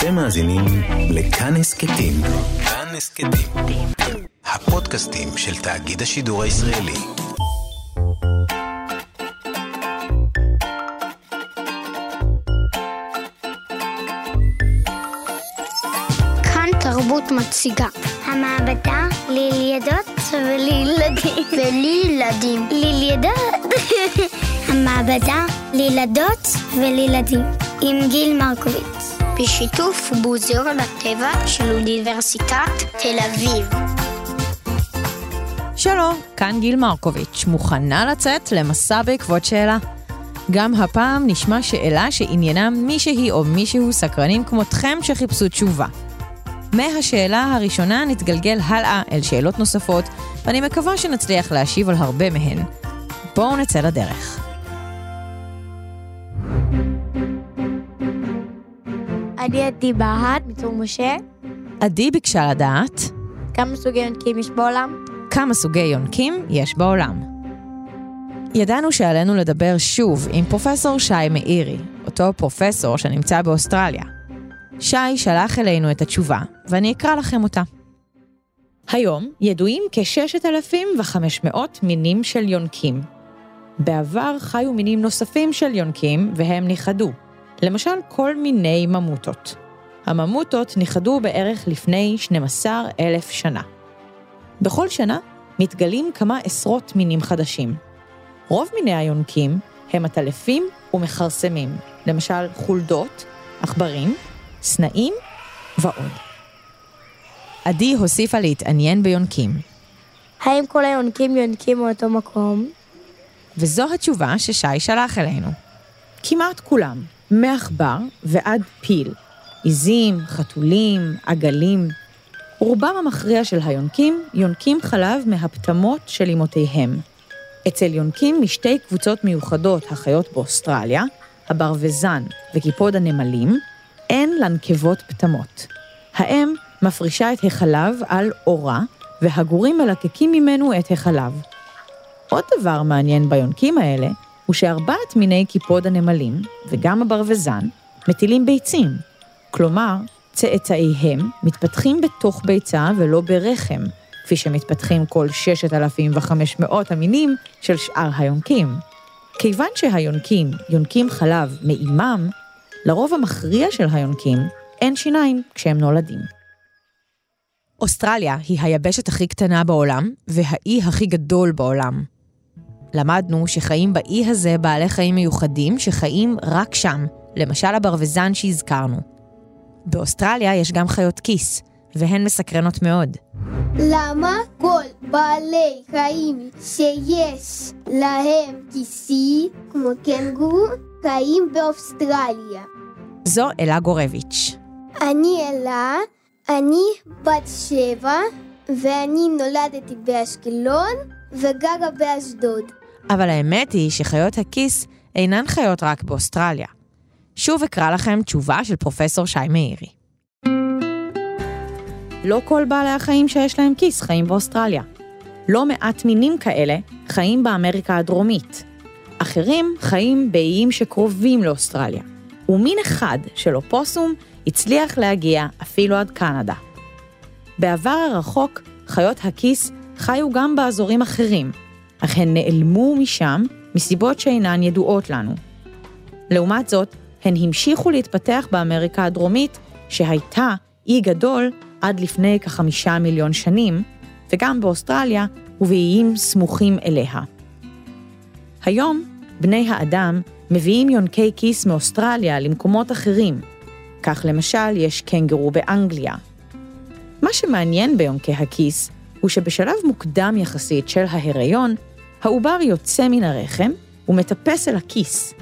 אתם מאזינים לכאן הסכתים. כאן הסכתים. הפודקאסטים של תאגיד השידור הישראלי. כאן תרבות מציגה. המעבדה לילדות ולילדים. ולילדים. לילדות. המעבדה לילדות ולילדים. עם גיל מרקוביץ. בשיתוף מוזיאון הטבע של אוניברסיטת תל אביב. שלום, כאן גיל מרקוביץ', מוכנה לצאת למסע בעקבות שאלה. גם הפעם נשמע שאלה שעניינם מישהי או מישהו סקרנים כמותכם שחיפשו תשובה. מהשאלה הראשונה נתגלגל הלאה אל שאלות נוספות, ואני מקווה שנצליח להשיב על הרבה מהן. בואו נצא לדרך. אני עדי בהט, מצור משה. עדי ביקשה לדעת כמה סוגי יונקים יש בעולם? כמה סוגי יונקים יש בעולם. ידענו שעלינו לדבר שוב עם פרופסור שי מאירי, אותו פרופסור שנמצא באוסטרליה. שי שלח אלינו את התשובה, ואני אקרא לכם אותה. היום ידועים כ-6,500 מינים של יונקים. בעבר חיו מינים נוספים של יונקים, והם נכחדו. למשל, כל מיני ממוטות. הממוטות נכחדו בערך לפני 12,000 שנה. בכל שנה מתגלים כמה עשרות מינים חדשים. רוב מיני היונקים הם עטלפים ומכרסמים, למשל חולדות, עכברים, סנאים ועוד. עדי הוסיפה להתעניין ביונקים, האם כל היונקים יונקים מאותו מקום? וזו התשובה ששי שלח אלינו. כמעט כולם, מעכבר ועד פיל, עיזים, חתולים, עגלים. רובם המכריע של היונקים יונקים חלב מהפטמות של אמותיהם. אצל יונקים משתי קבוצות מיוחדות החיות באוסטרליה, הברווזן וקיפוד הנמלים, אין לנקבות פטמות. האם מפרישה את החלב על אורה, והגורים מלקקים ממנו את החלב. עוד דבר מעניין ביונקים האלה, הוא שארבעת מיני קיפוד הנמלים, וגם הברווזן, מטילים ביצים. כלומר, צאצאיהם מתפתחים בתוך ביצה ולא ברחם, כפי שמתפתחים כל 6,500 המינים של שאר היונקים. כיוון שהיונקים יונקים חלב מאימם, לרוב המכריע של היונקים אין שיניים כשהם נולדים. אוסטרליה היא היבשת הכי קטנה בעולם, והאי הכי גדול בעולם. למדנו שחיים באי הזה בעלי חיים מיוחדים שחיים רק שם, למשל הברווזן שהזכרנו. באוסטרליה יש גם חיות כיס, והן מסקרנות מאוד. למה כל בעלי חיים שיש להם כיסי, כמו קנגורו, חיים באוסטרליה? זו אלה גורביץ'. אני אלה, אני בת שבע, ואני נולדתי באשקלון וגרה באשדוד. אבל האמת היא שחיות הכיס אינן חיות רק באוסטרליה. שוב אקרא לכם תשובה של פרופסור שי מאירי. לא כל בעלי החיים שיש להם כיס חיים באוסטרליה. לא מעט מינים כאלה חיים באמריקה הדרומית. אחרים חיים באיים שקרובים לאוסטרליה. ומין אחד של אופוסום הצליח להגיע אפילו עד קנדה. בעבר הרחוק, חיות הכיס חיו גם באזורים אחרים, אך הן נעלמו משם מסיבות שאינן ידועות לנו. לעומת זאת, הן המשיכו להתפתח באמריקה הדרומית, שהייתה אי גדול עד לפני כחמישה מיליון שנים, וגם באוסטרליה ובאיים סמוכים אליה. היום, בני האדם מביאים יונקי כיס מאוסטרליה למקומות אחרים. כך למשל, יש קנגורו באנגליה. מה שמעניין ביונקי הכיס, הוא שבשלב מוקדם יחסית של ההיריון, העובר יוצא מן הרחם ומטפס אל הכיס.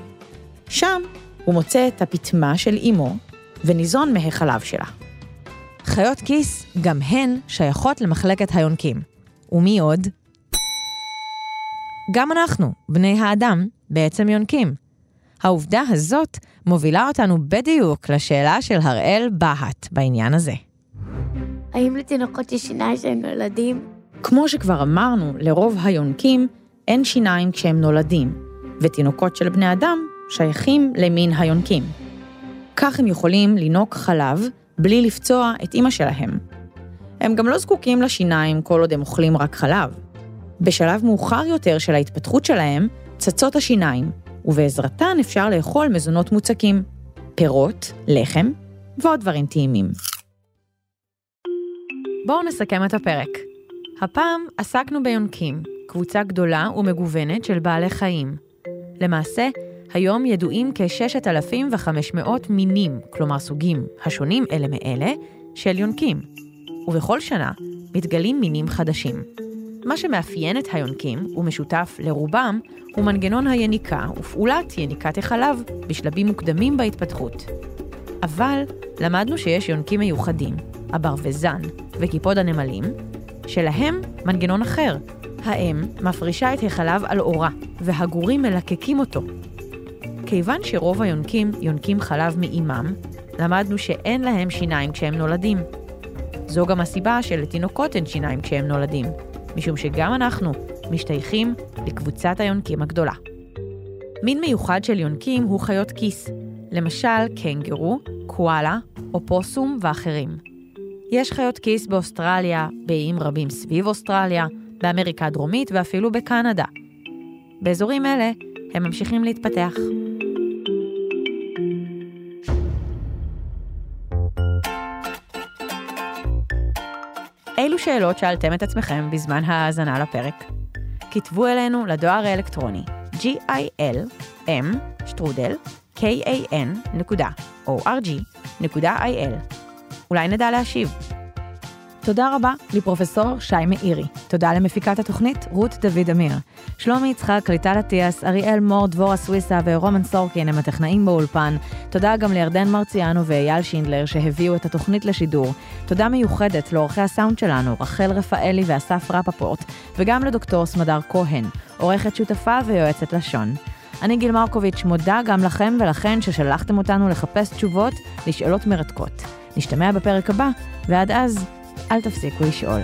שם הוא מוצא את הפטמה של אמו וניזון מהחלב שלה. חיות כיס, גם הן שייכות למחלקת היונקים. ומי עוד? גם אנחנו, בני האדם, בעצם יונקים. העובדה הזאת מובילה אותנו בדיוק לשאלה של הראל בהט בעניין הזה. האם לתינוקות יש שיניים שהם נולדים? כמו שכבר אמרנו, לרוב היונקים אין שיניים כשהם נולדים, ותינוקות של בני אדם שייכים למין היונקים. כך הם יכולים לינוק חלב בלי לפצוע את אימא שלהם. הם גם לא זקוקים לשיניים כל עוד הם אוכלים רק חלב. בשלב מאוחר יותר של ההתפתחות שלהם, צצות השיניים, ובעזרתן אפשר לאכול מזונות מוצקים, פירות, לחם ועוד דברים טעימים. בואו נסכם את הפרק. הפעם עסקנו ביונקים, קבוצה גדולה ומגוונת של בעלי חיים. למעשה, היום ידועים כ-6,500 מינים, כלומר סוגים השונים אלה מאלה, של יונקים. ובכל שנה מתגלים מינים חדשים. מה שמאפיין את היונקים, ומשותף לרובם, הוא מנגנון היניקה ופעולת יניקת החלב בשלבים מוקדמים בהתפתחות. אבל למדנו שיש יונקים מיוחדים, הברווזן וקיפוד הנמלים, שלהם מנגנון אחר. האם מפרישה את החלב על אורה, והגורים מלקקים אותו. כיוון שרוב היונקים יונקים חלב מאימם, למדנו שאין להם שיניים כשהם נולדים. זו גם הסיבה שלתינוקות אין שיניים כשהם נולדים, משום שגם אנחנו משתייכים לקבוצת היונקים הגדולה. מין מיוחד של יונקים הוא חיות כיס, למשל קנגרו, קואלה, אופוסום ואחרים. יש חיות כיס באוסטרליה, באיים רבים סביב אוסטרליה, באמריקה הדרומית ואפילו בקנדה. באזורים אלה הם ממשיכים להתפתח. אילו שאלות שאלתם את עצמכם בזמן ההאזנה לפרק? כתבו אלינו לדואר האלקטרוני gil שטרודל kan.org.il אולי נדע להשיב. תודה רבה לפרופסור שי מאירי. תודה למפיקת התוכנית רות דוד אמיר. שלומי יצחק, ליטל אטיאס, אריאל מור, דבורה סוויסה ורומן סורקין הם הטכנאים באולפן. תודה גם לירדן מרציאנו ואייל שינדלר שהביאו את התוכנית לשידור. תודה מיוחדת לעורכי הסאונד שלנו, רחל רפאלי ואסף רפפורט, וגם לדוקטור סמדר כהן, עורכת שותפה ויועצת לשון. אני גיל מרקוביץ', מודה גם לכם ולכן ששלחתם אותנו לחפש תשובות לשאלות מרתקות. נשתמע בפרק הבא, ועד אז, אל תפסיקו לשאול.